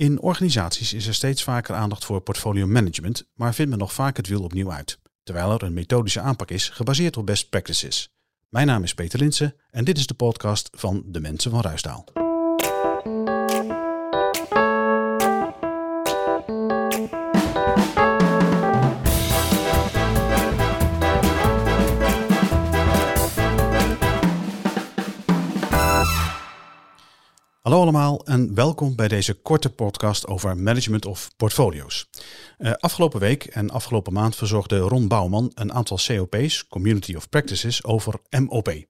In organisaties is er steeds vaker aandacht voor portfolio management, maar vindt men nog vaak het wiel opnieuw uit. Terwijl er een methodische aanpak is gebaseerd op best practices. Mijn naam is Peter Linsen en dit is de podcast van de mensen van Ruistaal. Hallo allemaal en welkom bij deze korte podcast over management of portfolio's. Uh, afgelopen week en afgelopen maand verzorgde Ron Bouwman een aantal COP's, Community of Practices, over MOP.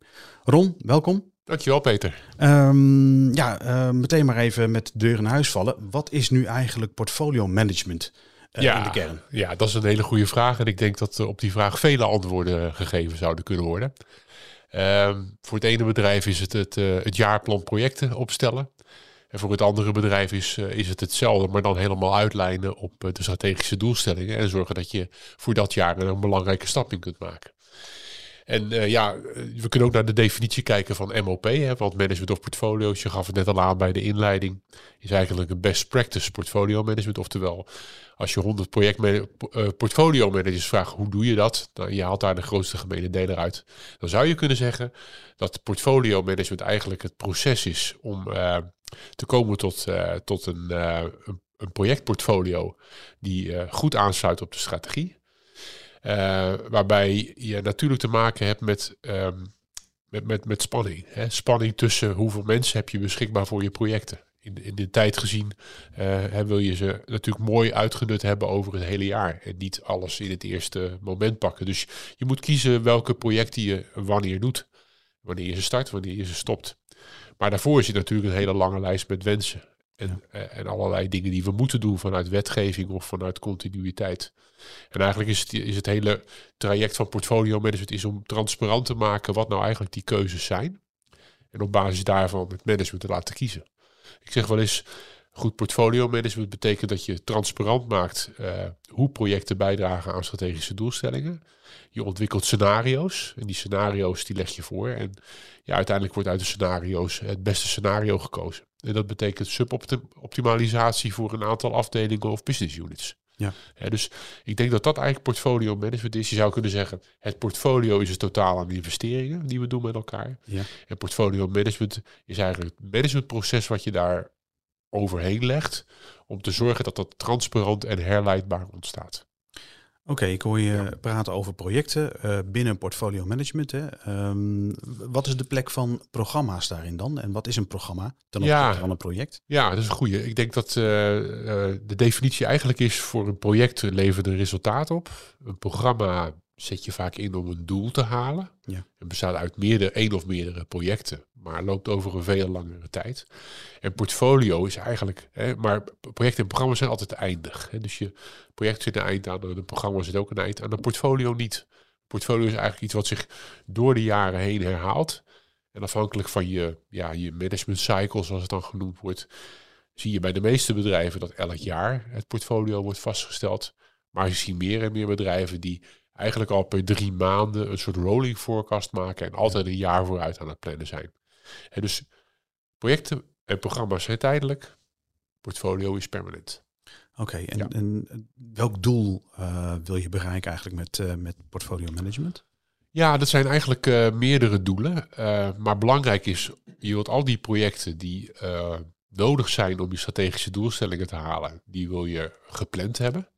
Ron, welkom. Dankjewel Peter. Um, ja, uh, meteen maar even met de deur in huis vallen. Wat is nu eigenlijk portfolio management uh, ja, in de kern? Ja, dat is een hele goede vraag en ik denk dat op die vraag vele antwoorden gegeven zouden kunnen worden. Um, voor het ene bedrijf is het het, uh, het jaarplan projecten opstellen. En voor het andere bedrijf is, uh, is het hetzelfde, maar dan helemaal uitlijnen op uh, de strategische doelstellingen. En zorgen dat je voor dat jaar een belangrijke stap in kunt maken. En ja, we kunnen ook naar de definitie kijken van MOP, hè, want management of portfolio's, je gaf het net al aan bij de inleiding, is eigenlijk een best practice portfolio management. Oftewel, als je 100 project portfolio managers vraagt hoe doe je dat, dan je haalt daar de grootste gemene deler uit. Dan zou je kunnen zeggen dat portfolio management eigenlijk het proces is om te komen tot, uh, tot een, een, een, projectportfolio die goed aansluit op de strategie. waarbij je natuurlijk te maken hebt met, um, met, met, met spanning. Hè? Spanning tussen hoeveel mensen heb je beschikbaar voor je projecten in in de tijd gezien uh, wil je ze natuurlijk mooi uitgenut hebben over het hele jaar. En niet alles in het eerste moment pakken. Dus je moet kiezen welke projecten je wanneer doet. Wanneer je ze start, wanneer je ze stopt. Maar daarvoor zit natuurlijk een hele lange lijst met wensen. En, ja. uh, en allerlei dingen die we moeten doen vanuit wetgeving of vanuit continuïteit. En eigenlijk is het, is het hele traject van portfolio management is om transparant te maken wat nou eigenlijk die keuzes zijn. En op basis daarvan het management te laten kiezen. Ik zeg wel eens, goed portfolio management betekent dat je transparant maakt uh, hoe projecten bijdragen aan strategische doelstellingen. Je ontwikkelt scenario's en die scenario's die leg je voor. En ja, uiteindelijk wordt uit de scenario's het beste scenario gekozen. En dat betekent suboptimalisatie voor een aantal afdelingen of business units. Ja. ja. dus ik denk dat dat eigenlijk portfolio management is. Je zou kunnen zeggen, het portfolio is het totaal aan investeringen die we doen met elkaar. Ja. En portfolio management is eigenlijk het managementproces wat je daar overheen legt om te zorgen dat dat transparant en herleidbaar ontstaat. Oké, okay, ik hoor je ja. praten over projecten uh, binnen portfolio management. Hè. Um, wat is de plek van programma's daarin dan? En wat is een programma ten opzichte ja. van een project? Ja, dat is een goede. Ik denk dat uh, uh, de definitie eigenlijk is voor een project levert een resultaat op. Een programma zet je vaak in om een doel te halen. Ja. Het bestaat uit meerdere, één of meerdere projecten, maar loopt over een veel langere tijd. En portfolio is eigenlijk, hè, maar projecten en programma's zijn altijd eindig. Hè. Dus je project zit een eind aan, de programma zit ook een eind aan, een portfolio niet. Portfolio is eigenlijk iets wat zich door de jaren heen herhaalt. En afhankelijk van je, ja, je management cycle, zoals het dan genoemd wordt, zie je bij de meeste bedrijven dat elk jaar het portfolio wordt vastgesteld. Maar je ziet meer en meer bedrijven die eigenlijk al per drie maanden een soort rolling forecast maken en altijd een jaar vooruit aan het plannen zijn. En dus projecten en programma's zijn tijdelijk, portfolio is permanent. Oké, okay, en, ja. en, welk doel uh, wil je bereiken eigenlijk met, uh, met portfolio management? Ja, dat zijn eigenlijk uh, meerdere doelen. maar belangrijk is, je wilt al die projecten die nodig zijn om je strategische doelstellingen te halen, die wil je gepland hebben.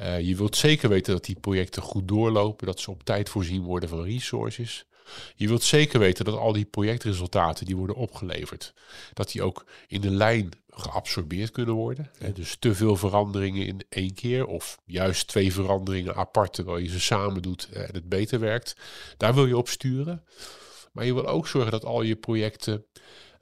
Uh, je wilt zeker weten dat die projecten goed doorlopen, dat ze op tijd voorzien worden van resources. Je wilt zeker weten dat al die projectresultaten die worden opgeleverd, dat die ook in de lijn geabsorbeerd kunnen worden. Ja. Dus te veel veranderingen in één keer of juist twee veranderingen apart terwijl je ze samen doet en het beter werkt. Daar wil je op sturen. Maar je wil ook zorgen dat al je projecten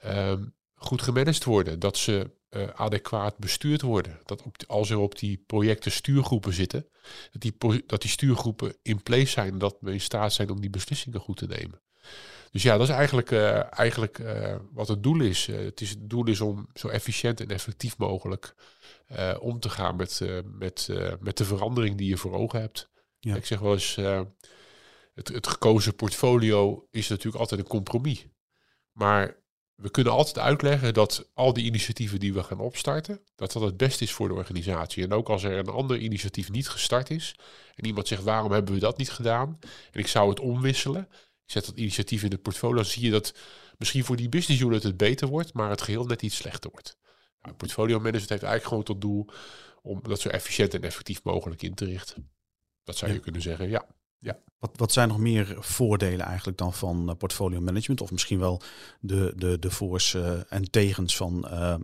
um, goed gemanaged worden. Dat ze uh, adequaat bestuurd worden. Dat op, als er op die projecten stuurgroepen zitten, dat die, dat die stuurgroepen in place zijn, dat we in staat zijn om die beslissingen goed te nemen. Dus ja, dat is eigenlijk, uh, eigenlijk uh, wat het doel is. het, is. Het doel is om zo efficiënt en effectief mogelijk om te gaan met, met, met de verandering die je voor ogen hebt. Ja. Ik zeg wel eens, het, het gekozen portfolio is natuurlijk altijd een compromis. Maar we kunnen altijd uitleggen dat al die initiatieven die we gaan opstarten, dat dat het beste is voor de organisatie. En ook als er een ander initiatief niet gestart is en iemand zegt waarom hebben we dat niet gedaan en ik zou het omwisselen, ik zet dat initiatief in het portfolio, dan zie je dat misschien voor die business unit het beter wordt, maar het geheel net iets slechter wordt. Nou, portfolio management heeft eigenlijk gewoon tot doel om dat zo efficiënt en effectief mogelijk in te richten. Dat zou je kunnen zeggen, ja. Ja. Wat, wat zijn nog meer voordelen eigenlijk dan van uh, portfolio management? Of misschien wel de, de, de voor's uh, en tegens van uh,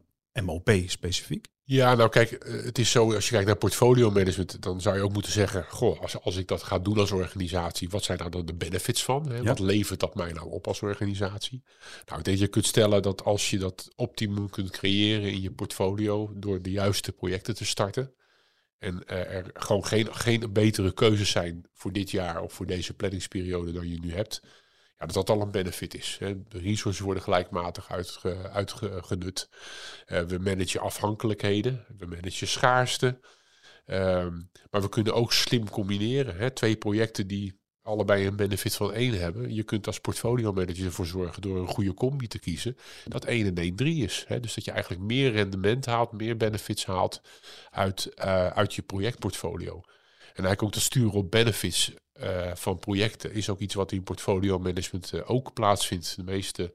MOP specifiek? Ja, nou kijk, het is zo, als je kijkt naar portfolio management, dan zou je ook moeten zeggen, goh, als, als ik dat ga doen als organisatie, wat zijn nou de benefits van? Hè? Ja. Wat levert dat mij nou op als organisatie? Nou, ik denk je kunt stellen dat als je dat optimum kunt creëren in je portfolio door de juiste projecten te starten, en uh, er gewoon geen, geen betere keuzes zijn voor dit jaar of voor deze planningsperiode dan je nu hebt. Ja, dat dat al een benefit is. Hè. De resources worden gelijkmatig uitge, uitgenut. Uh, we managen afhankelijkheden, we managen schaarste. Um, maar we kunnen ook slim combineren. Hè. Twee projecten die allebei een benefit van één hebben. Je kunt als portfolio manager ervoor zorgen door een goede combi te kiezen. Dat 1 en 1 3 is. Hè? Dus dat je eigenlijk meer rendement haalt, meer benefits haalt uit, uh, uit je projectportfolio. En eigenlijk ook te sturen op benefits uh, van projecten is ook iets wat in portfolio management uh, ook plaatsvindt. De meeste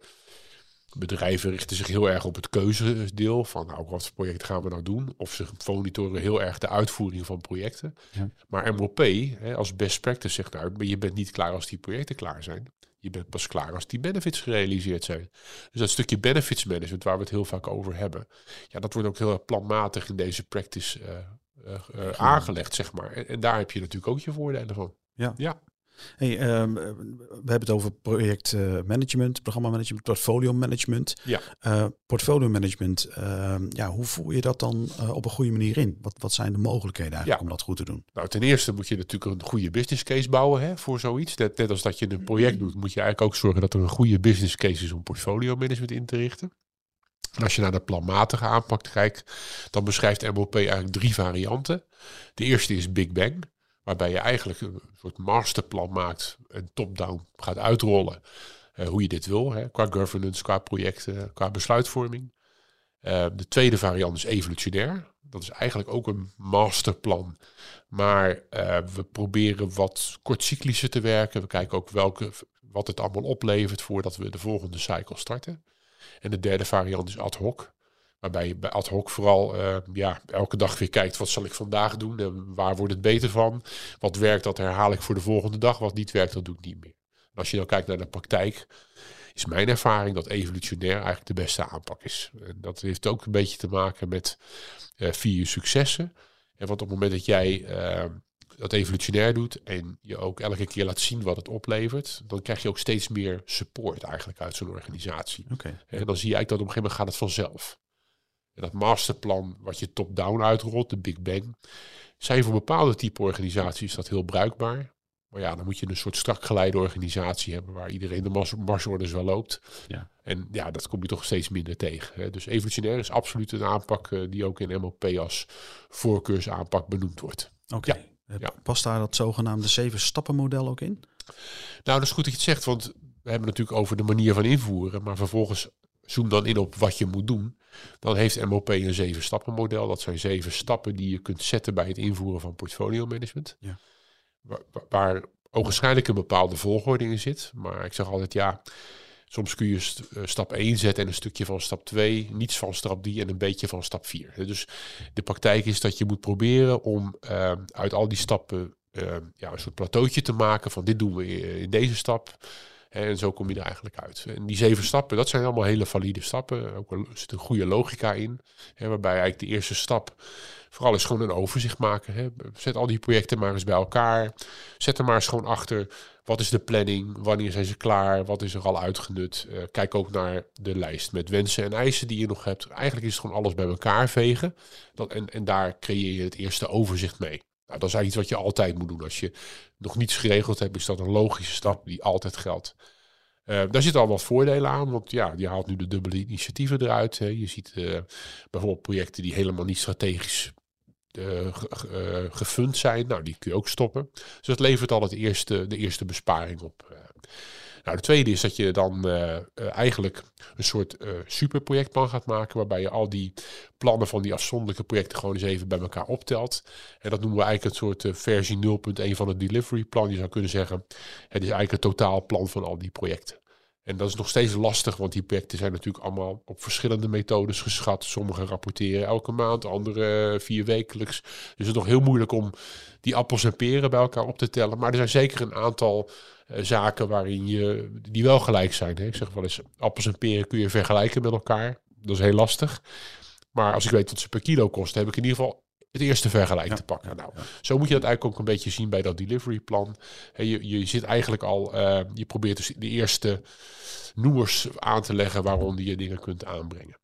bedrijven richten zich heel erg op het keuzedeel van nou, wat voor project gaan we nou doen. Of ze monitoren heel erg de uitvoering van projecten. Ja. Maar MOP hè, als best practice zegt nou, je bent niet klaar als die projecten klaar zijn. Je bent pas klaar als die benefits gerealiseerd zijn. Dus dat stukje benefits management waar we het heel vaak over hebben. Ja, dat wordt ook heel planmatig in deze practice uh, uh, uh, aangelegd, zeg maar. En, en, daar heb je natuurlijk ook je voordelen van. Ja. ja. Hey, um, we hebben het over projectmanagement, programmamanagement, portfolio management. Ja. Uh, portfolio management, uh, ja, hoe voer je dat dan uh, op een goede manier in? Wat, wat zijn de mogelijkheden eigenlijk ja. om dat goed te doen? Nou, ten eerste moet je natuurlijk een goede business case bouwen hè, voor zoiets. Net, net als dat je een project doet, moet je eigenlijk ook zorgen dat er een goede business case is om portfolio management in te richten. En als je naar de planmatige aanpak kijkt, dan beschrijft MOP eigenlijk drie varianten. De eerste is Big Bang. Waarbij je eigenlijk een soort masterplan maakt en top-down gaat uitrollen. Uh, hoe je dit wil, hè, qua governance, qua projecten, qua besluitvorming. Uh, de tweede variant is evolutionair. Dat is eigenlijk ook een masterplan. Maar uh, we proberen wat kortcyclischer te werken. We kijken ook welke, wat het allemaal oplevert voordat we de volgende cycle starten. En de derde variant is ad hoc. Waarbij je bij ad hoc vooral uh, ja, elke dag weer kijkt, wat zal ik vandaag doen? En waar wordt het beter van? Wat werkt, dat herhaal ik voor de volgende dag. Wat niet werkt, dat doe ik niet meer. En als je dan kijkt naar de praktijk, is mijn ervaring dat evolutionair eigenlijk de beste aanpak is. En dat heeft ook een beetje te maken met uh, vier je successen. En want op het moment dat jij uh, dat evolutionair doet en je ook elke keer laat zien wat het oplevert, dan krijg je ook steeds meer support eigenlijk uit zo'n organisatie. Okay. En dan zie je eigenlijk dat op een gegeven moment gaat het vanzelf. En dat masterplan wat je top-down uitrolt, de Big Bang, zijn voor bepaalde type organisaties dat heel bruikbaar. Maar ja, dan moet je een soort strak geleide organisatie hebben waar iedereen de mars marsorders wel loopt. Ja. En ja, dat kom je toch steeds minder tegen. Hè. Dus evolutionair is absoluut een aanpak uh, die ook in MOP als voorkeursaanpak benoemd wordt. Oké. Okay. Ja. ja. Past daar dat zogenaamde zeven stappen model ook in? Nou, dat is goed dat je het zegt, want we hebben natuurlijk over de manier van invoeren, maar vervolgens zoom dan in op wat je moet doen. Dan heeft MOP een zeven stappen model. Dat zijn zeven stappen die je kunt zetten bij het invoeren van portfolio management. Ja. Waar, waar ogenschijnlijk een bepaalde volgorde in zit. Maar ik zeg altijd ja, soms kun je st stap 1 zetten en een stukje van stap 2, niets van stap 3 en een beetje van stap 4. Dus de praktijk is dat je moet proberen om uh, uit al die stappen uh, ja, een soort plateautje te maken van dit doen we in deze stap. En zo kom je er eigenlijk uit. En die zeven stappen, dat zijn allemaal hele valide stappen. Ook er zit een goede logica in. Hè, waarbij eigenlijk de eerste stap vooral is gewoon een overzicht maken. Hè. Zet al die projecten maar eens bij elkaar. Zet er maar eens gewoon achter. Wat is de planning? Wanneer zijn ze klaar? Wat is er al uitgenut? Uh, kijk ook naar de lijst met wensen en eisen die je nog hebt. Eigenlijk is het gewoon alles bij elkaar vegen. Dat, en, en daar creëer je het eerste overzicht mee. Nou, dat is eigenlijk iets wat je altijd moet doen. Als je nog niets geregeld hebt, is dat een logische stap die altijd geldt. Uh, daar zitten al wat voordelen aan, want ja, je haalt nu de dubbele initiatieven eruit. Hè. Je ziet uh, bijvoorbeeld projecten die helemaal niet strategisch uh, gefund zijn. Nou, die kun je ook stoppen. Dus dat levert al het eerste, de eerste besparing op. Nou, de tweede is dat je dan uh, eigenlijk een soort uh, superprojectplan gaat maken, waarbij je al die plannen van die afzonderlijke projecten gewoon eens even bij elkaar optelt. En dat noemen we eigenlijk een soort versie 0.1 van het delivery plan. Je zou kunnen zeggen, het is eigenlijk het totaalplan van al die projecten. En dat is nog steeds lastig, want die projecten zijn natuurlijk allemaal op verschillende methodes geschat. Sommige rapporteren elke maand, andere vier wekelijks. Dus het is nog heel moeilijk om die appels en peren bij elkaar op te tellen. Maar er zijn zeker een aantal uh, zaken waarin je, die wel gelijk zijn. Hè. Ik zeg wel eens, appels en peren kun je vergelijken met elkaar. Dat is heel lastig. Maar als ik weet wat ze per kilo kosten, heb ik in ieder geval het eerste vergelijk te pakken. Nou, zo moet je dat eigenlijk ook een beetje zien bij dat delivery plan. Je, je zit eigenlijk al, uh, je probeert dus de eerste noemers aan te leggen waaronder je dingen kunt aanbrengen.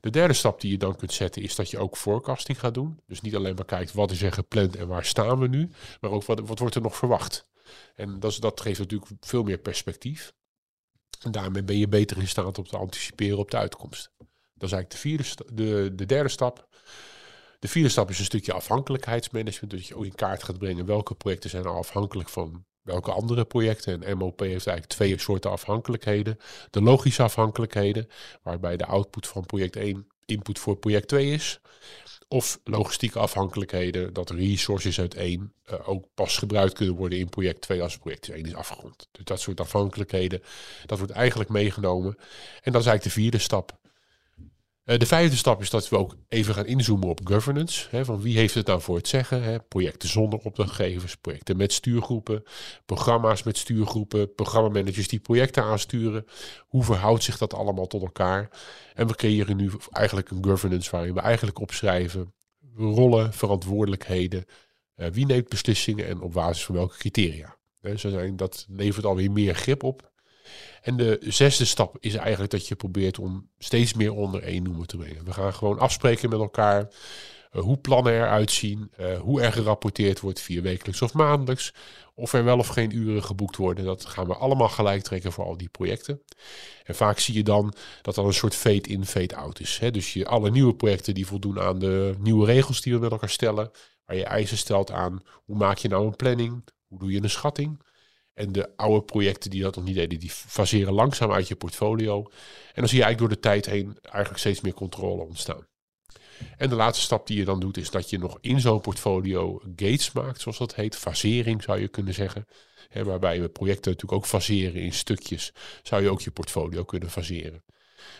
De derde stap die je dan kunt zetten is dat je ook forecasting gaat doen. Dus niet alleen maar kijkt wat is er gepland en waar staan we nu, maar ook wat, wat wordt er nog verwacht. En dat, dat geeft natuurlijk veel meer perspectief. En daarmee ben je beter in staat om te anticiperen op de uitkomst. Dat is eigenlijk de, vierde, de, de derde stap. De vierde stap is een stukje afhankelijkheidsmanagement. Dus je ook in kaart gaat brengen welke projecten zijn afhankelijk van welke andere projecten. En MOP heeft eigenlijk twee soorten afhankelijkheden. De logische afhankelijkheden, waarbij de output van project 1 input voor project 2 is. Of logistieke afhankelijkheden, dat resources uit 1 uh, ook pas gebruikt kunnen worden in project 2 als project 1 is afgerond. Dus dat soort afhankelijkheden, dat wordt eigenlijk meegenomen. En dat is eigenlijk de vierde stap. Uh, de vijfde stap is dat we ook even gaan inzoomen op governance. Hè, van wie heeft het nou voor het zeggen? Hè? Projecten zonder opdrachtgevers, projecten met stuurgroepen, programma's met stuurgroepen, programmamanagers die projecten aansturen. Hoe verhoudt zich dat allemaal tot elkaar? En we creëren nu eigenlijk een governance waarin we eigenlijk opschrijven rollen, verantwoordelijkheden, uh, wie neemt beslissingen en op basis van welke criteria. Zo zijn, dat levert alweer meer grip op. En de zesde stap is eigenlijk dat je probeert om steeds meer onder één noemer te brengen. We gaan gewoon afspreken met elkaar uh, hoe plannen eruit zien, uh, hoe er gerapporteerd wordt via wekelijks of maandelijks, of er wel of geen uren geboekt worden. Dat gaan we allemaal gelijk trekken voor al die projecten. En vaak zie je dan dat dat een soort fade-in, fade-out is. Dus je, alle nieuwe projecten die voldoen aan de nieuwe regels die we met elkaar stellen, waar je eisen stelt aan hoe maak je nou een planning, hoe doe je een schatting. En de oude projecten die dat nog niet deden, die faseren langzaam uit je portfolio. En dan zie je eigenlijk door de tijd heen eigenlijk steeds meer controle ontstaan. En de laatste stap die je dan doet, is dat je nog in zo'n portfolio gates maakt, zoals dat heet. Fasering zou je kunnen zeggen. waarbij we projecten natuurlijk ook faseren in stukjes, zou je ook je portfolio kunnen faseren.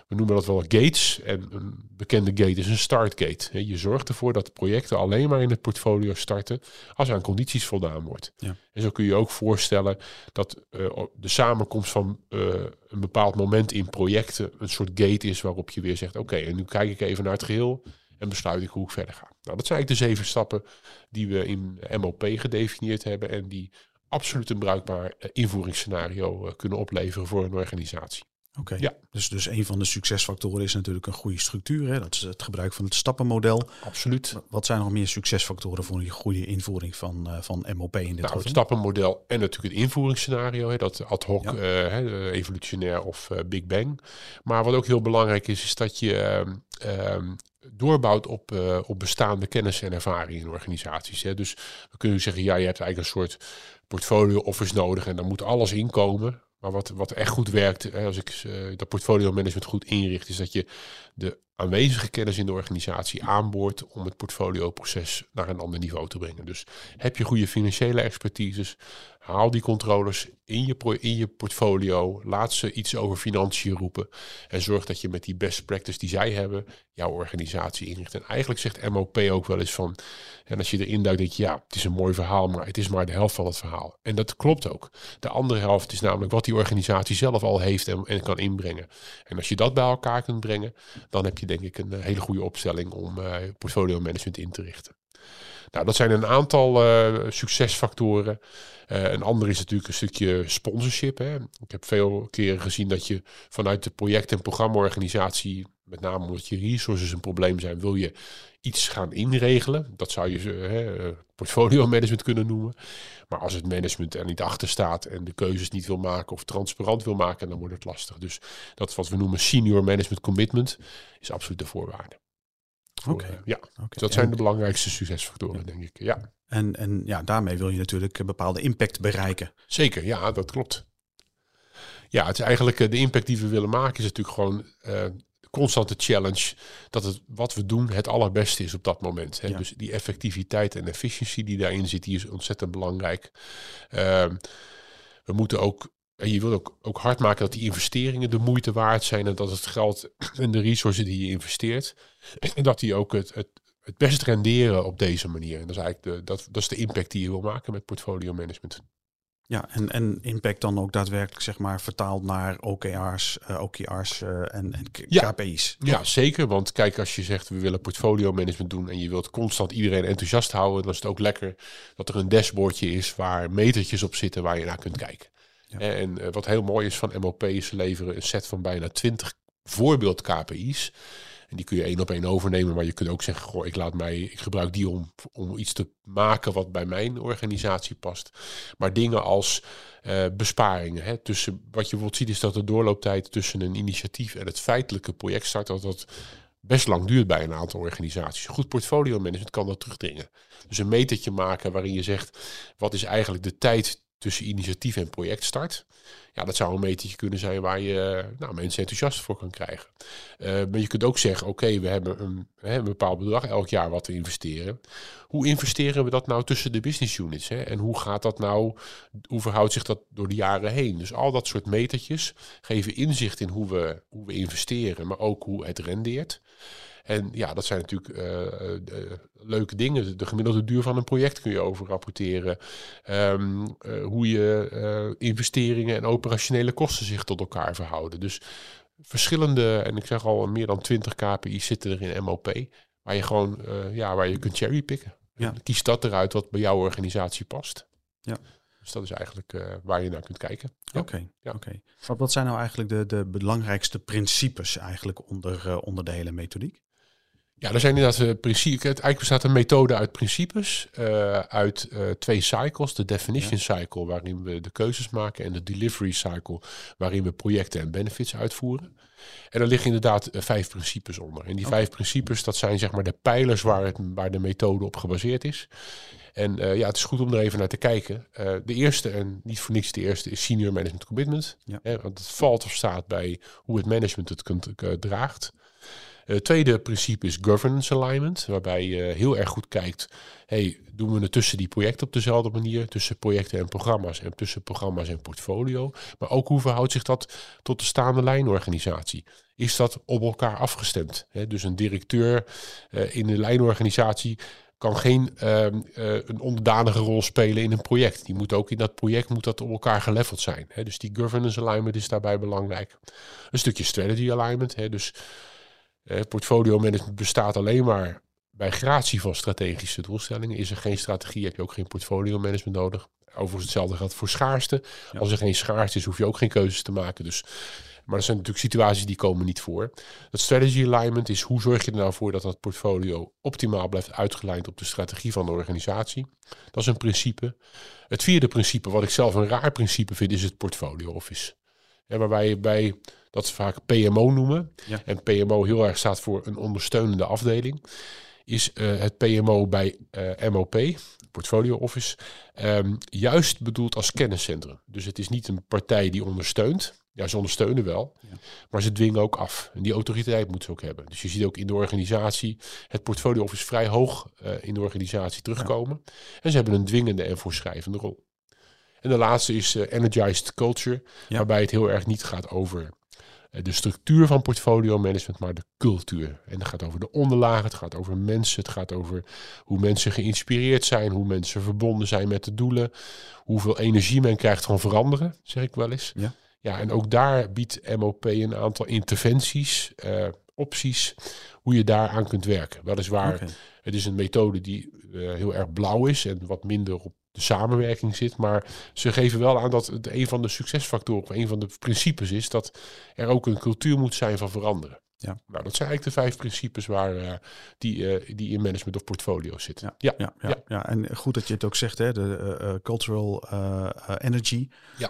We noemen dat wel gates. En een bekende gate is een start gate. Je zorgt ervoor dat projecten alleen maar in het portfolio starten als aan condities voldaan wordt. Ja. En zo kun je ook voorstellen dat uh, de samenkomst van uh, een bepaald moment in projecten een soort gate is waarop je weer zegt: Oké, en nu kijk ik even naar het geheel en besluit ik hoe ik verder ga. Nou, dat zijn eigenlijk de zeven stappen die we in MOP gedefinieerd hebben en die absoluut een bruikbaar uh, invoeringsscenario kunnen opleveren voor een organisatie. Oké, ja. dus, dus een van de succesfactoren is natuurlijk een goede structuur. Hè? Dat is het gebruik van het stappenmodel. Absoluut. Wat zijn nog meer succesfactoren voor een goede invoering van, uh, van MOP in dit nou, Het stappenmodel en natuurlijk het invoeringsscenario. Hè? Dat ad hoc, ja. uh, evolutionair of uh, Big Bang. Maar wat ook heel belangrijk is, is dat je ehm, ehm, doorbouwt op, op bestaande kennis en ervaring in organisaties. Hè? Dus we kunnen zeggen, ja, je hebt eigenlijk een soort portfolio office nodig en dan moet alles inkomen. Maar wat, wat echt goed werkt, als ik uh, dat portfolio management goed inricht, is dat je de aanwezige kennis in de organisatie aanboort om het portfolioproces naar een ander niveau te brengen. Dus heb je goede financiële expertises, haal die controllers in je, in je portfolio, laat ze iets over financiën roepen en zorg dat je met die best practice die zij hebben, jouw organisatie inricht. En eigenlijk zegt MOP ook wel eens van, en als je erin duikt, denk je ja, het is een mooi verhaal, maar het is maar de helft van het verhaal. En dat klopt ook. De andere helft is namelijk wat die organisatie zelf al heeft en, kan inbrengen. En als je dat bij elkaar kunt brengen, dan heb je denk ik een eh, hele goede opstelling om uh, portfolio management in te richten. Nou, dat zijn een aantal uh, succesfactoren. Uh, een ander is natuurlijk een stukje sponsorship. Hè. Ik heb veel keren gezien dat je vanuit de project- en programmaorganisatie, met name omdat je resources een probleem zijn, wil je iets gaan inregelen. Dat zou je hè, portfolio management kunnen noemen. Maar als het management er niet achter staat en de keuzes niet wil maken of transparant wil maken, dan wordt het lastig. Dus dat wat we noemen senior management commitment is absoluut de voorwaarde. Oké. Okay. ja, okay. dat zijn de belangrijkste succesfactoren, ja. denk ik. Ja. En, en ja, daarmee wil je natuurlijk een bepaalde impact bereiken. Zeker, ja, dat klopt. Ja, het is eigenlijk de impact die we willen maken is natuurlijk gewoon constante challenge dat het wat we doen het allerbeste is op dat moment. Hè? Dus die effectiviteit en efficiëntie die daarin zit, die is ontzettend belangrijk. Ehm, we moeten ook en je wil ook, ook hard maken dat die investeringen de moeite waard zijn en dat het geld en de resources die je investeert, en dat die ook het, het, het best renderen op deze manier. En dat is eigenlijk de, dat, dat is de impact die je wil maken met portfolio management. Ja, en, en impact dan ook daadwerkelijk zeg maar vertaald naar OKR's, uh, eh, OKR's uh, en, en KPI's. Ja, zeker. Want kijk, als je zegt we willen portfolio management doen en je wilt constant iedereen enthousiast houden, dan is het ook lekker dat er een dashboardje is waar metertjes op zitten waar je naar kunt kijken. En uh, wat heel mooi is van MOP is ze leveren een set van bijna 20 voorbeeld KPI's. En die kun je één op één overnemen, maar je kunt ook zeggen, goh, ik laat mij, ik gebruik die om, om iets te maken wat bij mijn organisatie past. Maar dingen als uh, besparingen. Hè, tussen, wat je bijvoorbeeld ziet is dat de doorlooptijd tussen een initiatief en het feitelijke projectstart, dat dat best lang duurt bij een aantal organisaties. Goed portfolio management kan dat terugdringen. Dus een metertje maken waarin je zegt, wat is eigenlijk de tijd tussen initiatief en projectstart. Ja, dat zou een metertje kunnen zijn waar je nou, mensen enthousiast voor kan krijgen. Uh, maar je kunt ook zeggen, oké, we hebben een, een, bepaald bedrag elk jaar wat we investeren. Hoe investeren we dat nou tussen de business units? Hè? En hoe gaat dat nou, hoe verhoudt zich dat door de jaren heen? Dus al dat soort metertjes geven inzicht in hoe we, hoe we investeren, maar ook hoe het rendeert. En ja, dat zijn natuurlijk uh, leuke dingen. De gemiddelde duur van een project kun je over rapporteren. Ehm, hoe je investeringen en operationele kosten zich tot elkaar verhouden. Dus verschillende, en ik zeg al, meer dan 20 KPI's zitten er in MOP. Waar je gewoon, ja, waar je kunt cherrypicken. Ja. Kies dat eruit wat bij jouw organisatie past. Ja. Dus dat is eigenlijk waar je naar kunt kijken. Oké, ja. oké. Wat zijn nou eigenlijk de, de belangrijkste principes eigenlijk onder, onder de hele methodiek? Ja, er zijn inderdaad uh, principes. Eigenlijk bestaat een methode uit principes, uit twee cycles. De definition cycle, waarin we de keuzes maken, en de delivery cycle, waarin we projecten en benefits uitvoeren. En er liggen inderdaad vijf principes onder. En die vijf principes, dat zijn zeg maar de pijlers waar, het, waar de methode op gebaseerd is. En ja, het is goed om er even naar te kijken. de eerste, en niet voor niks de eerste, is senior management commitment. Ja. want het valt of staat bij hoe het management het kunt, draagt. Het eh, tweede principe is governance alignment, waarbij je heel erg goed kijkt, hey, doen we het tussen die projecten op dezelfde manier, tussen projecten en programma's en tussen programma's en portfolio, maar ook hoe verhoudt zich dat tot de staande lijnorganisatie? Is dat op elkaar afgestemd? dus een directeur uh, in de lijnorganisatie kan geen uh, uh, een onderdanige rol spelen in een project. Die moet ook in dat project moet dat op elkaar geleveld zijn. Hè? Dus die governance alignment is daarbij belangrijk. Een stukje strategy alignment. Hè? Dus eh, portfolio management bestaat alleen maar bij gratie van strategische doelstellingen. Is er geen strategie, heb je ook geen portfolio management nodig. Overigens hetzelfde geldt voor schaarste. Als er geen schaarste is, hoef je ook geen keuzes te maken. Dus, maar er zijn natuurlijk situaties die komen niet voor. Dat strategy alignment is hoe zorg je er nou voor dat dat portfolio optimaal blijft uitgelijnd op de strategie van de organisatie. Dat is een principe. Het vierde principe, wat ik zelf een raar principe vind, is het portfolio office. En waarbij je bij dat ze vaak PMO noemen. En PMO heel erg staat voor een ondersteunende afdeling. Is uh, het PMO bij uh, MOP, Portfolio Office, um, juist bedoeld als kenniscentrum. Dus het is niet een partij die ondersteunt. Ja, ze ondersteunen wel, ja. maar ze dwingen ook af. En die autoriteit moeten ze ook hebben. Dus je ziet ook in de organisatie het portfolio office vrij hoog uh, in de organisatie terugkomen. Ja. En ze hebben een dwingende en voorschrijvende rol. En de laatste is uh, energized culture, waarbij het heel erg niet gaat over eh, de structuur van portfolio management, maar de cultuur. En het gaat over de onderlagen, het gaat over mensen, het gaat over hoe mensen geïnspireerd zijn, hoe mensen verbonden zijn met de doelen, hoeveel energie men krijgt van veranderen, zeg ik wel eens. Ja, ja en ook daar biedt MOP een aantal interventies, uh, opties, hoe je daaraan kunt werken. Weliswaar, okay. het is een methode die uh, heel erg blauw is en wat minder op de samenwerking zit. Maar ze geven wel aan dat het een van de succesfactoren, of een van de principes is dat er ook een cultuur moet zijn van veranderen. Ja. Nou, dat zijn eigenlijk de vijf principes waar, uh, die, uh, die in management of portfolio zitten. Ja, ja, ja, ja. ja. en goed dat je het ook zegt, hè, de uh, cultural energy ja.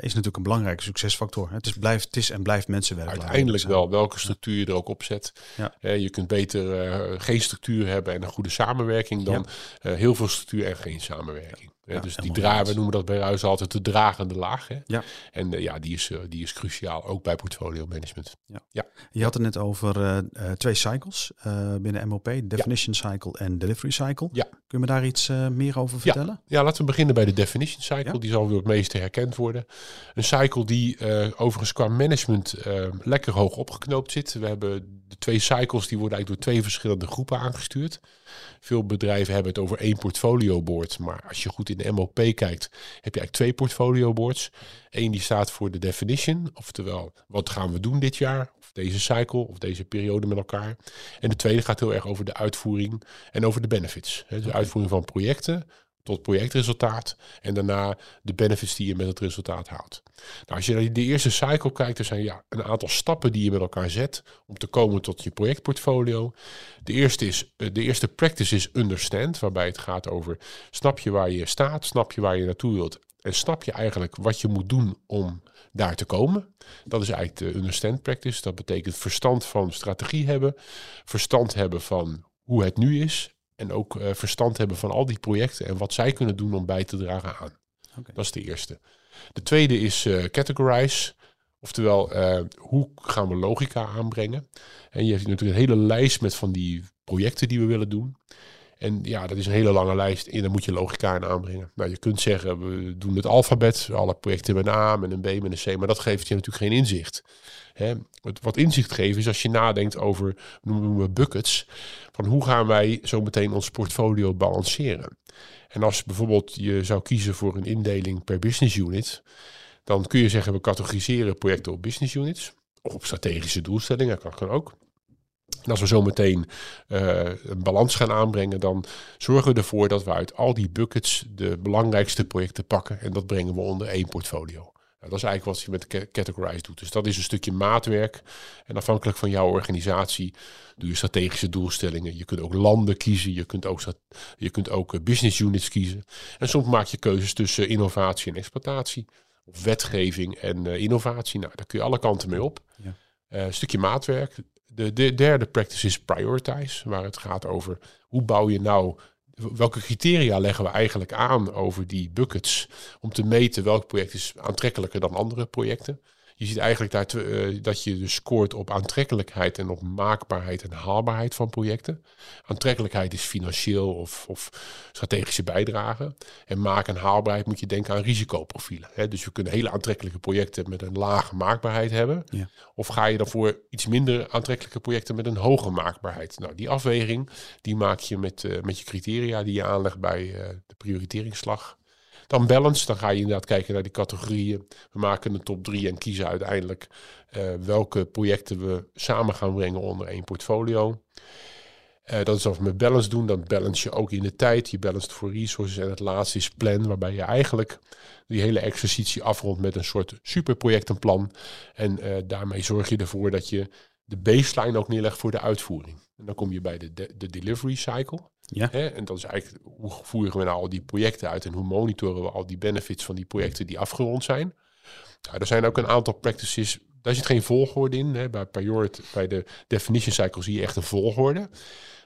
is natuurlijk een belangrijke succesfactor. Het is, blijft, het is en blijft mensenwerk. Uiteindelijk wel, welke structuur je er ook op zet. Je kunt beter geen structuur hebben en een goede samenwerking dan heel veel structuur en geen samenwerking. Ja, dus die draai, we noemen dat bij Ruis altijd de dragende laag. Hè? Ja. En eh, ja, die is, eh, die is cruciaal, ook bij portfolio management. Je had het net over eh, twee cycles binnen MOP, Definition Cycle en Delivery Cycle. Ja. Kun je me daar iets meer over vertellen? Ja, laten we beginnen bij de definition cycle. Ja. Die zal weer het meeste herkend worden. Een cycle die overigens qua management lekker hoog opgeknoopt zit. We hebben de twee cycles, die worden eigenlijk door twee verschillende groepen aangestuurd. Veel bedrijven hebben het over één portfolio board. Maar als je goed in de MOP kijkt, heb je eigenlijk twee portfolio boards. Eén die staat voor de definition, oftewel wat gaan we doen dit jaar, of deze cycle, of deze periode met elkaar. En de tweede gaat heel erg over de uitvoering en over de benefits. Hè, de uitvoering van projecten tot projectresultaat en daarna de benefits die je met het resultaat haalt. Nou, als je naar de eerste cycle kijkt, er zijn ja, een aantal stappen die je met elkaar zet om te komen tot je projectportfolio. De eerste, is, eh, de eerste practice is understand, waarbij het gaat over snap je waar je staat, snap je waar je naartoe wilt en snap je eigenlijk wat je moet doen om daar te komen. Dat is eigenlijk de understand practice. Dat betekent verstand van strategie hebben, verstand hebben van hoe het nu is en ook eh, verstand hebben van al die projecten en wat zij kunnen doen om bij te dragen aan. Dat is de eerste. De tweede is eh, categorize. Oftewel, eh, hoe gaan we logica aanbrengen? En je hebt natuurlijk een hele lijst met van die projecten die we willen doen. En ja, dat is een hele lange lijst en daar moet je logica in aanbrengen. Nou, je kunt zeggen, we doen het alfabet, alle projecten met een A, met een B, met een C, maar dat geeft je natuurlijk geen inzicht. Hè? Wat, inzicht geeft is als je nadenkt over, noemen we buckets, van hoe gaan wij zo meteen ons portfolio balanceren. En als bijvoorbeeld je zou kiezen voor een indeling per business unit, dan kun je zeggen we categoriseren projecten op business units of op strategische doelstellingen, dat kan ook. En als we zo meteen eh, een balans gaan aanbrengen, dan zorgen we ervoor dat we uit al die buckets de belangrijkste projecten pakken en dat brengen we onder één portfolio. Nou, dat is eigenlijk wat je met ca- Categorize doet. Dus dat is een stukje maatwerk. En afhankelijk van jouw organisatie doe je strategische doelstellingen. Je kunt ook landen kiezen. Je kunt ook, je kunt ook eh, business units kiezen. En soms maak je keuzes tussen innovatie en exploitatie. Of wetgeving en eh, innovatie. Nou, daar kun je alle kanten mee op. Ja. Een stukje maatwerk. De, de derde practice is prioritize. Waar het gaat over hoe bouw je nou... Welke criteria leggen we eigenlijk aan over die buckets om te meten welk project is aantrekkelijker dan andere projecten? Je ziet eigenlijk daar tw- eh, dat je dus scoort op aantrekkelijkheid en op maakbaarheid en haalbaarheid van projecten. Aantrekkelijkheid is financieel of, of strategische bijdrage. En maak en haalbaarheid moet je denken aan risicoprofielen. Hè? Dus je kunt hele aantrekkelijke projecten met een lage maakbaarheid hebben. Ja. Of ga je dan voor iets minder aantrekkelijke projecten met een hoge maakbaarheid? Nou, die afweging die maak je met, eh, met je criteria die je aanlegt bij eh, de prioriteringsslag. Dan balance, dan ga je inderdaad kijken naar die categorieën. We maken een top 3 en kiezen uiteindelijk eh, welke projecten we samen gaan brengen onder één portfolio. Eh, dat is als we met balance doen, dan balance je ook in de tijd. Je balance voor resources. En het laatste is plan, waarbij je eigenlijk die hele exercitie afrondt met een soort superprojectenplan. En eh, daarmee zorg je ervoor dat je de baseline ook neerlegt voor de uitvoering. En dan kom je bij de, de, de delivery cycle. Ja. Hè? En dat is eigenlijk hoe voeren we nou al die projecten uit en hoe monitoren we al die benefits van die projecten die afgerond zijn. Nou, er zijn ook een aantal practices, daar zit geen volgorde in. Hè? Bij, priority, bij de definition cycle zie je echt een volgorde.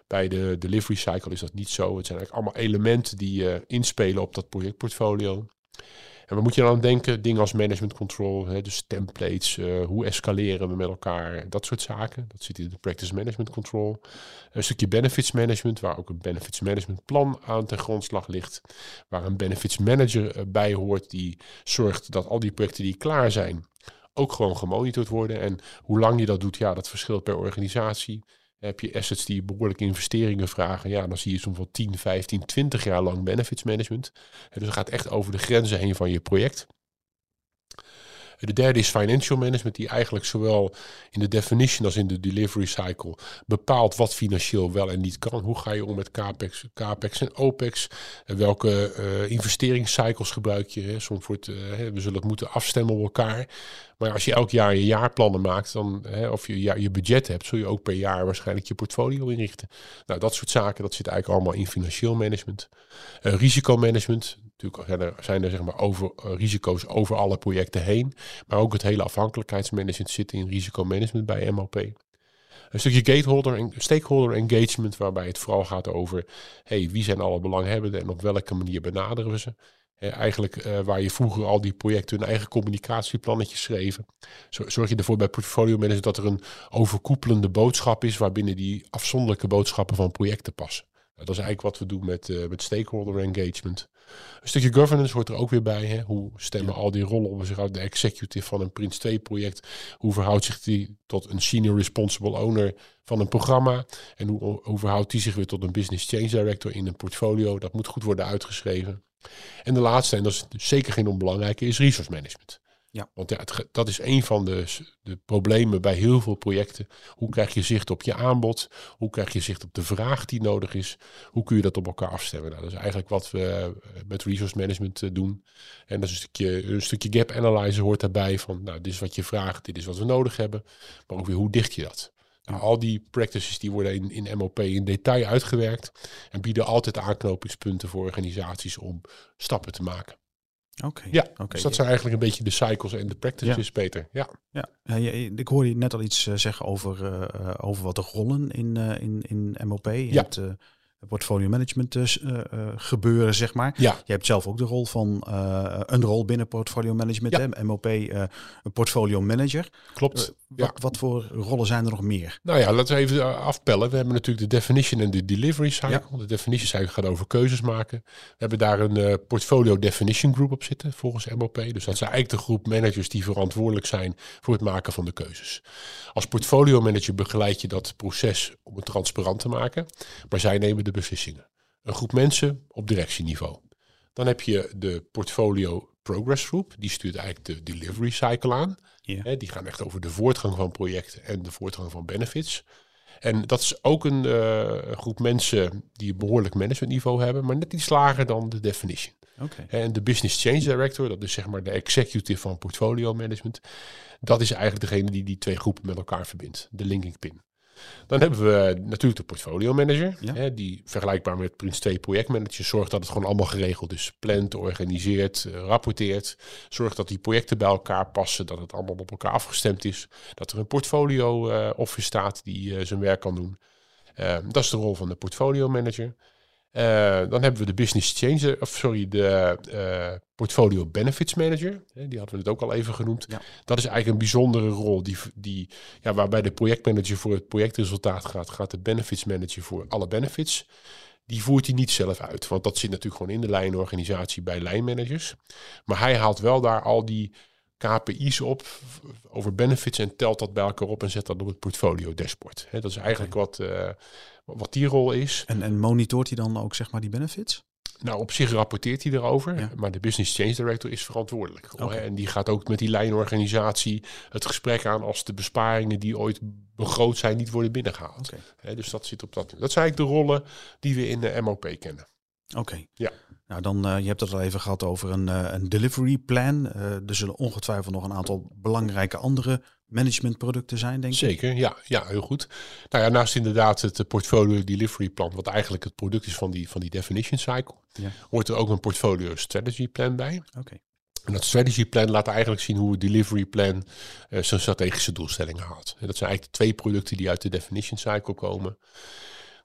Bij de delivery cycle is dat niet zo. Het zijn eigenlijk allemaal elementen die uh, inspelen op dat projectportfolio. En wat moet je dan aan denken? Dingen als management control, hè, dus templates, uh, hoe escaleren we met elkaar, dat soort zaken. Dat zit in de practice management control. Een stukje benefits management, waar ook een benefits management plan aan ten grondslag ligt. Waar een benefits manager uh, bij hoort, die zorgt dat al die projecten die klaar zijn, ook gewoon gemonitord worden. En hoe lang je dat doet, ja, dat verschilt per organisatie. Heb je assets die behoorlijke investeringen vragen, ja, dan zie je soms wel 10, 15, 20 jaar lang benefits management. Dus het gaat echt over de grenzen heen van je project. De derde is financial management, die eigenlijk zowel in de definition als in de delivery cycle bepaalt wat financieel wel en niet kan. Hoe ga je om met capex, capex en opex? En welke uh, investeringscycles gebruik je? Hè? Wordt, uh, we zullen het moeten afstemmen op elkaar. Maar als je elk jaar je jaarplannen maakt, dan, hè, of je je budget hebt, zul je ook per jaar waarschijnlijk je portfolio inrichten. Nou, dat soort zaken, dat zit eigenlijk allemaal in financieel management. Uh, risicomanagement, natuurlijk zijn er, zijn er zeg maar over, uh, risico's over alle projecten heen. Maar ook het hele afhankelijkheidsmanagement zit in risicomanagement bij MOP. Een stukje gateholder en stakeholder engagement, waarbij het vooral gaat over hey, wie zijn alle belanghebbenden en op welke manier benaderen we ze. eigenlijk uh, waar je vroeger al die projecten hun eigen communicatieplannetjes schreven. Zorg je ervoor bij portfolio managers dat er een overkoepelende boodschap is waarbinnen die afzonderlijke boodschappen van projecten passen. Dat is eigenlijk wat we doen met, uh, met stakeholder engagement. Een stukje governance hoort er ook weer bij. Hè? Hoe stemmen al die rollen op zich uit? De executive van een Prins 2 project. Hoe verhoudt zich die tot een senior responsible owner van een programma? En hoe, hoe verhoudt die zich weer tot een business change director in een portfolio? Dat moet goed worden uitgeschreven. En de laatste, en dat is zeker geen onbelangrijke, is resource management. Ja. Want ja, dat is een van de, de problemen bij heel veel projecten. Hoe krijg je zicht op je aanbod? Hoe krijg je zicht op de vraag die nodig is? Hoe kun je dat op elkaar afstemmen? Nou, dat is eigenlijk wat we eh, met resource management eh, doen. En dat is een stukje, een stukje gap analyzer hoort daarbij. Van nou, dit is wat je vraagt, dit is wat we nodig hebben. Maar ook weer hoe dicht je dat? Nou, al die practices die worden in, in MOP in detail uitgewerkt en bieden altijd aanknopingspunten voor organisaties om stappen te maken. Oké. Ja, dus dat zijn eigenlijk een beetje de cycles en de practices, ja. Peter. Ja. Ja. ik hoorde je net al iets eh, zeggen over, uh, over wat de rollen in, uh, in, in MOP. Ja. Portfolio management dus, uh, gebeuren, zeg maar. Ja. Je hebt zelf ook de rol van uh, een rol binnen portfolio management, ja. hè? MOP, een portfolio manager. Klopt. Wat, wat, voor rollen zijn er nog meer? Nou ja, laten we even afpellen. We hebben natuurlijk de definition en de delivery cycle. De definition cycle gaat over keuzes maken. We hebben daar een portfolio definition group op zitten, volgens MOP. Dus dat zijn eigenlijk de groep managers die verantwoordelijk zijn voor het maken van de keuzes. Als portfolio manager begeleid je dat proces om het transparant te maken. Maar zij nemen de beslissingen. Een groep mensen op directieniveau. Dan heb je de portfolio progress groep. Die stuurt eigenlijk de delivery cycle aan. die gaan echt over de voortgang van projecten en de voortgang van benefits. En dat is ook een uh, groep mensen die een behoorlijk managementniveau hebben, maar net iets lager dan de definition. Okay. En de business change director, dat is zeg maar de executive van portfolio management, dat is eigenlijk degene die die twee groepen met elkaar verbindt, de linking pin. Dan hebben we natuurlijk de portfolio manager, hè, die vergelijkbaar met Prins 2 projectmanager zorgt dat het gewoon allemaal geregeld is. Plant, organiseert, uh, rapporteert. Zorgt dat die projecten bij elkaar passen, dat het allemaal op elkaar afgestemd is. Dat er een portfolio uh, office staat die zijn werk kan doen. dat is de rol van de portfolio manager. Uh, dan hebben we de business changer, of sorry, de uh, portfolio benefits manager. Die hadden we het ook al even genoemd. Ja. Dat is eigenlijk een bijzondere rol, die, die, ja, waarbij de projectmanager voor het projectresultaat gaat, gaat de benefits manager voor alle benefits. Die voert hij niet zelf uit, want dat zit natuurlijk gewoon in de lijnorganisatie bij lijnmanagers. Maar hij haalt wel daar al die KPI's op over benefits en telt dat bij elkaar op en zet dat op het portfolio dashboard. dat is eigenlijk wat, uh, wat die rol is. En, en monitort hij dan ook zeg maar die benefits? Nou, op zich rapporteert hij erover, maar de Business Change Director is verantwoordelijk. En die gaat ook met die lijnorganisatie het gesprek aan als de besparingen die ooit begroot zijn niet worden binnengehaald. dus dat zit op dat. Dat zijn eigenlijk de rollen die we in de MOP kennen. Oké. Ja. Nou, dan, uh, je hebt het al even gehad over een, uh, een delivery plan. Uh, er zullen ongetwijfeld nog een aantal belangrijke andere managementproducten zijn, denk ik. Zeker, ja, ja, heel goed. Nou ja, naast inderdaad het portfolio delivery plan, wat eigenlijk het product is van die, van die definition cycle, ja. hoort er ook een portfolio strategy plan bij. Oké. En dat strategy plan laat eigenlijk zien hoe het delivery plan zijn strategische doelstellingen haalt. En dat zijn eigenlijk de twee producten die uit de definition cycle komen.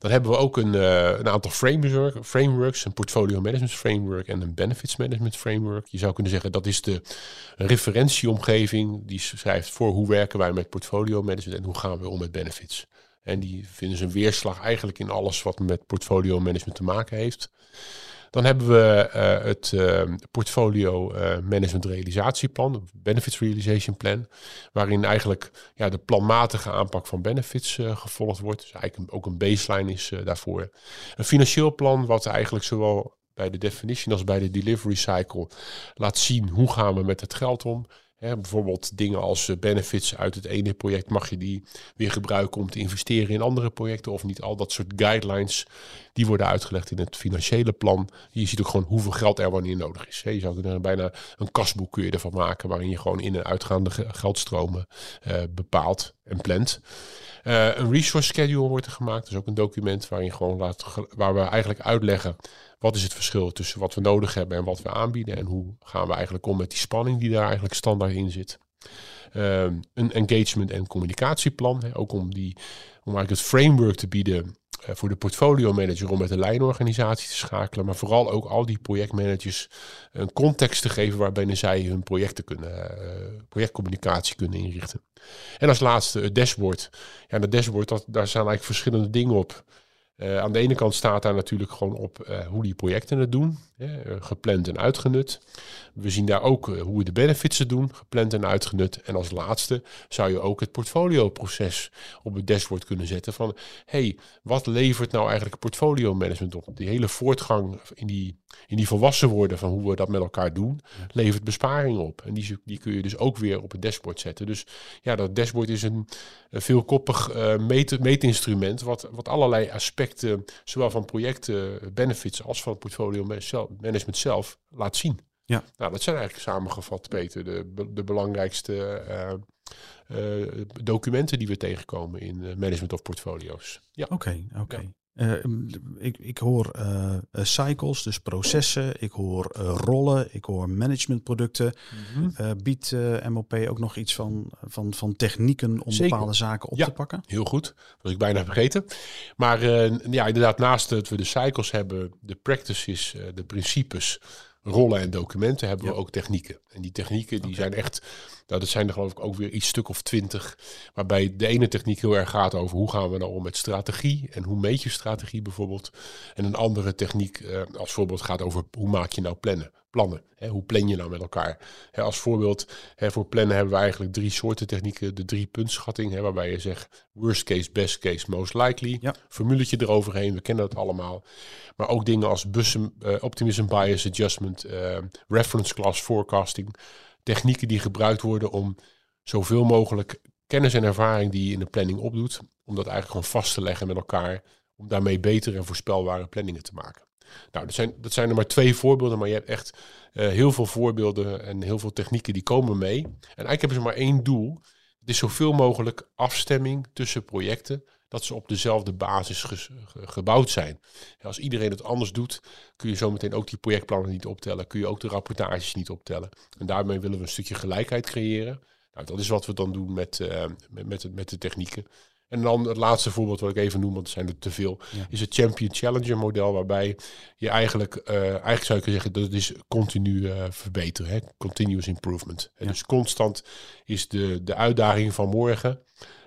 Dan hebben we ook een, uh, een aantal framework, frameworks, een portfolio management framework en een benefits management framework. Je zou kunnen zeggen dat is de referentieomgeving die schrijft voor hoe werken wij met portfolio management en hoe gaan we om met benefits. En die vinden ze een weerslag eigenlijk in alles wat met portfolio management te maken heeft. Dan hebben we uh, het uh, portfolio uh, management realisatieplan, benefits realization plan, waarin eigenlijk ja, de planmatige aanpak van benefits gevolgd wordt. Dus eigenlijk ook een baseline is daarvoor. Een financieel plan wat eigenlijk zowel bij de definition als bij de delivery cycle laat zien hoe gaan we met het geld om bijvoorbeeld dingen als eh, benefits uit het ene project, mag je die weer gebruiken om te investeren in andere projecten of niet? Al dat soort guidelines, die worden uitgelegd in het financiële plan. Je ziet ook gewoon hoeveel geld er wanneer nodig is. Je zou er bijna een kasboek kun ervan maken, waarin je gewoon in- en uitgaande geldstromen uh, bepaalt en plant. Uh, een resource schedule wordt er gemaakt. Dat is ook een document waarin gewoon laat, waar we eigenlijk uitleggen wat is het verschil tussen wat we nodig hebben en wat we aanbieden? En hoe gaan we eigenlijk om met die spanning die daar eigenlijk standaard in zit? Ehm, een engagement en communicatieplan, hè, ook om, die, om eigenlijk het framework te bieden eh, voor de portfolio manager om met de lijnorganisatie te schakelen, maar vooral ook al die projectmanagers een context te geven waarbinnen zij hun projecten kunnen, uh, projectcommunicatie kunnen inrichten. En als laatste het dashboard. Ja, dat dashboard, dat, daar staan eigenlijk verschillende dingen op. Uh, aan de ene kant staat daar natuurlijk gewoon op uh, hoe die projecten het doen, hè, gepland en uitgenut. We zien daar ook uh, hoe we de benefits het doen, gepland en uitgenut. En als laatste zou je ook het portfolioproces op het dashboard kunnen zetten van, hey, wat levert nou eigenlijk portfolio management op? Die hele voortgang in die, in die volwassen worden van hoe we dat met elkaar doen, levert besparingen op. En die, die kun je dus ook weer op het dashboard zetten. Dus ja, dat dashboard is een, veelkoppig meet, meetinstrument wat, wat allerlei aspecten, zowel van projecten, benefits als van het portfolio management zelf laat zien. Ja. Nou, dat zijn eigenlijk samengevat, Peter, de, de belangrijkste uh, uh, documenten die we tegenkomen in management of portfolio's. Ja. Oké, oké. Ja. Uh, ik, ik hoor uh, cycles, dus processen. Ik hoor uh, rollen. Ik hoor managementproducten. Mm -hmm. biedt MOP ook nog iets van, van, van technieken om Zeker. bepaalde zaken op ja, te pakken? Heel goed. Dat was ik bijna vergeten. Maar ja, inderdaad, naast dat we de cycles hebben, de practices, de principes rollen en documenten hebben we ook technieken. En die technieken die zijn echt, nou, dat zijn er geloof ik ook weer iets stuk of twintig. Waarbij de ene techniek heel erg gaat over hoe gaan we nou om met strategie en hoe meet je strategie bijvoorbeeld. En een andere techniek uh, als voorbeeld gaat over hoe maak je nou plannen. Plannen. Hè, hoe plan je nou met elkaar? Hè, als voorbeeld, hè, voor plannen hebben we eigenlijk drie soorten technieken. De drie puntschatting, hè, waarbij je zegt worst case, best case, most likely. Ja. Formuletje eroverheen, we kennen dat allemaal. Maar ook dingen als bussen, uh, optimism bias adjustment, uh, reference class forecasting. Technieken die gebruikt worden om zoveel mogelijk kennis en ervaring die je in de planning opdoet, om dat eigenlijk gewoon vast te leggen met elkaar, om daarmee betere en voorspelbare planningen te maken. Nou, dat zijn, dat zijn er maar twee voorbeelden, maar je hebt echt uh, heel veel voorbeelden en heel veel technieken die komen mee. En eigenlijk hebben ze maar één doel. Het is zoveel mogelijk afstemming tussen projecten, dat ze op dezelfde basis ge gebouwd zijn. Als iedereen het anders doet, kun je zometeen ook die projectplannen niet optellen, kun je ook de rapportages niet optellen. En daarmee willen we een stukje gelijkheid creëren. Nou, dat is wat we dan doen met, met, met, met de technieken. En dan het laatste voorbeeld wat ik even noem, want er zijn er te veel, is het Champion Challenger model, waarbij je eigenlijk, uh, eigenlijk zou je kunnen zeggen, dat het is continu uh, verbeteren, hè? continuous improvement. Ja. Dus constant is de, de uitdaging van morgen,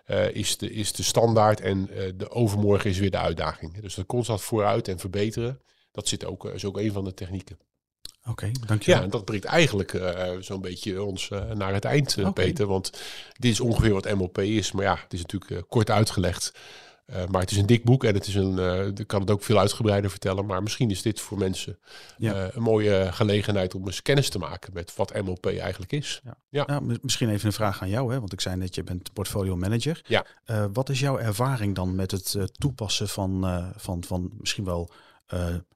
uh, is, de, is de standaard en de overmorgen is weer de uitdaging. Dus dat constant vooruit en verbeteren, dat zit ook, is ook een van de technieken. Oké, okay, dankjewel. Ja, en dat brengt eigenlijk uh, zo'n beetje ons uh, naar het eind, okay. Peter. Want dit is ongeveer wat MOP is. Maar ja, het is natuurlijk kort uitgelegd. maar het is een dik boek en het is een, ik kan het ook veel uitgebreider vertellen. Maar misschien is dit voor mensen ja. een mooie gelegenheid om eens kennis te maken met wat MOP eigenlijk is. Ja. ja. Nou, misschien even een vraag aan jou, hè? want ik zei net, je bent portfolio manager. Ja. wat is jouw ervaring dan met het toepassen van, van, van misschien wel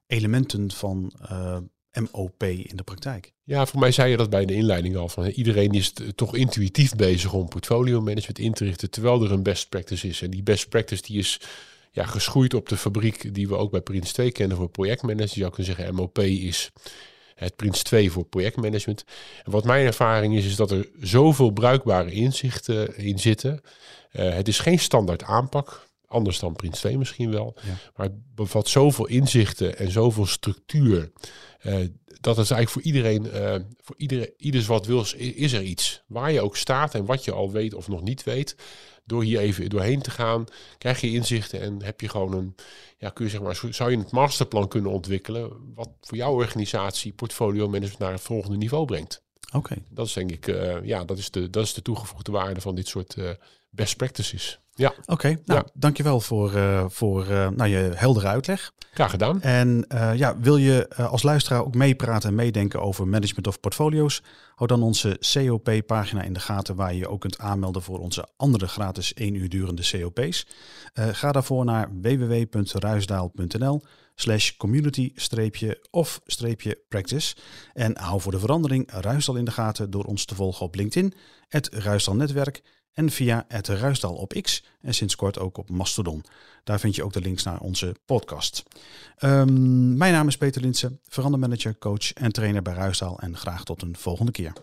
elementen van MOP in de praktijk? Ja, voor mij zei je dat bij de inleiding al. Van, iedereen is toch intuïtief bezig om portfolio management in te richten, terwijl er een best practice is. En die best practice die is ja, geschoeid op de fabriek die we ook bij Prins 2 kennen voor projectmanagement. Je zou kunnen zeggen, MOP is het Prins 2 voor projectmanagement. En wat mijn ervaring is, is dat er zoveel bruikbare inzichten in zitten. Uh, het is geen standaard aanpak. Anders dan Prins 2 misschien wel. Ja. Maar het bevat zoveel inzichten en zoveel structuur. Uh, dat is eigenlijk voor iedereen, uh, voor iedereen, ieders wat wil, is er iets. Waar je ook staat en wat je al weet of nog niet weet. Door hier even doorheen te gaan, krijg je inzichten en heb je gewoon een, ja, kun je zeg maar, zou je het masterplan kunnen ontwikkelen. Wat voor jouw organisatie portfolio management naar het volgende niveau brengt. Oké. Okay. Dat is denk ik, uh, ja, dat is, de, dat is de toegevoegde waarde van dit soort best practices. Ja. Oké, okay, nou, ja. dankjewel voor, uh, voor nou, je heldere uitleg. Graag gedaan. En ja, wil je als luisteraar ook meepraten en meedenken over management of portfolio's? Hou dan onze COP-pagina in de gaten waar je je ook kunt aanmelden voor onze andere gratis één uur durende COP's. ga daarvoor naar www.ruisdaal.nl slash community-of-practice. En hou voor de verandering Ruisdaal in de gaten door ons te volgen op LinkedIn, het Ruisdaal Netwerk en via het Ruisdal op X en sinds kort ook op Mastodon. Daar vind je ook de links naar onze podcast. Um, mijn naam is Peter Linsen, verandermanager, coach en trainer bij Ruisdal en graag tot een volgende keer.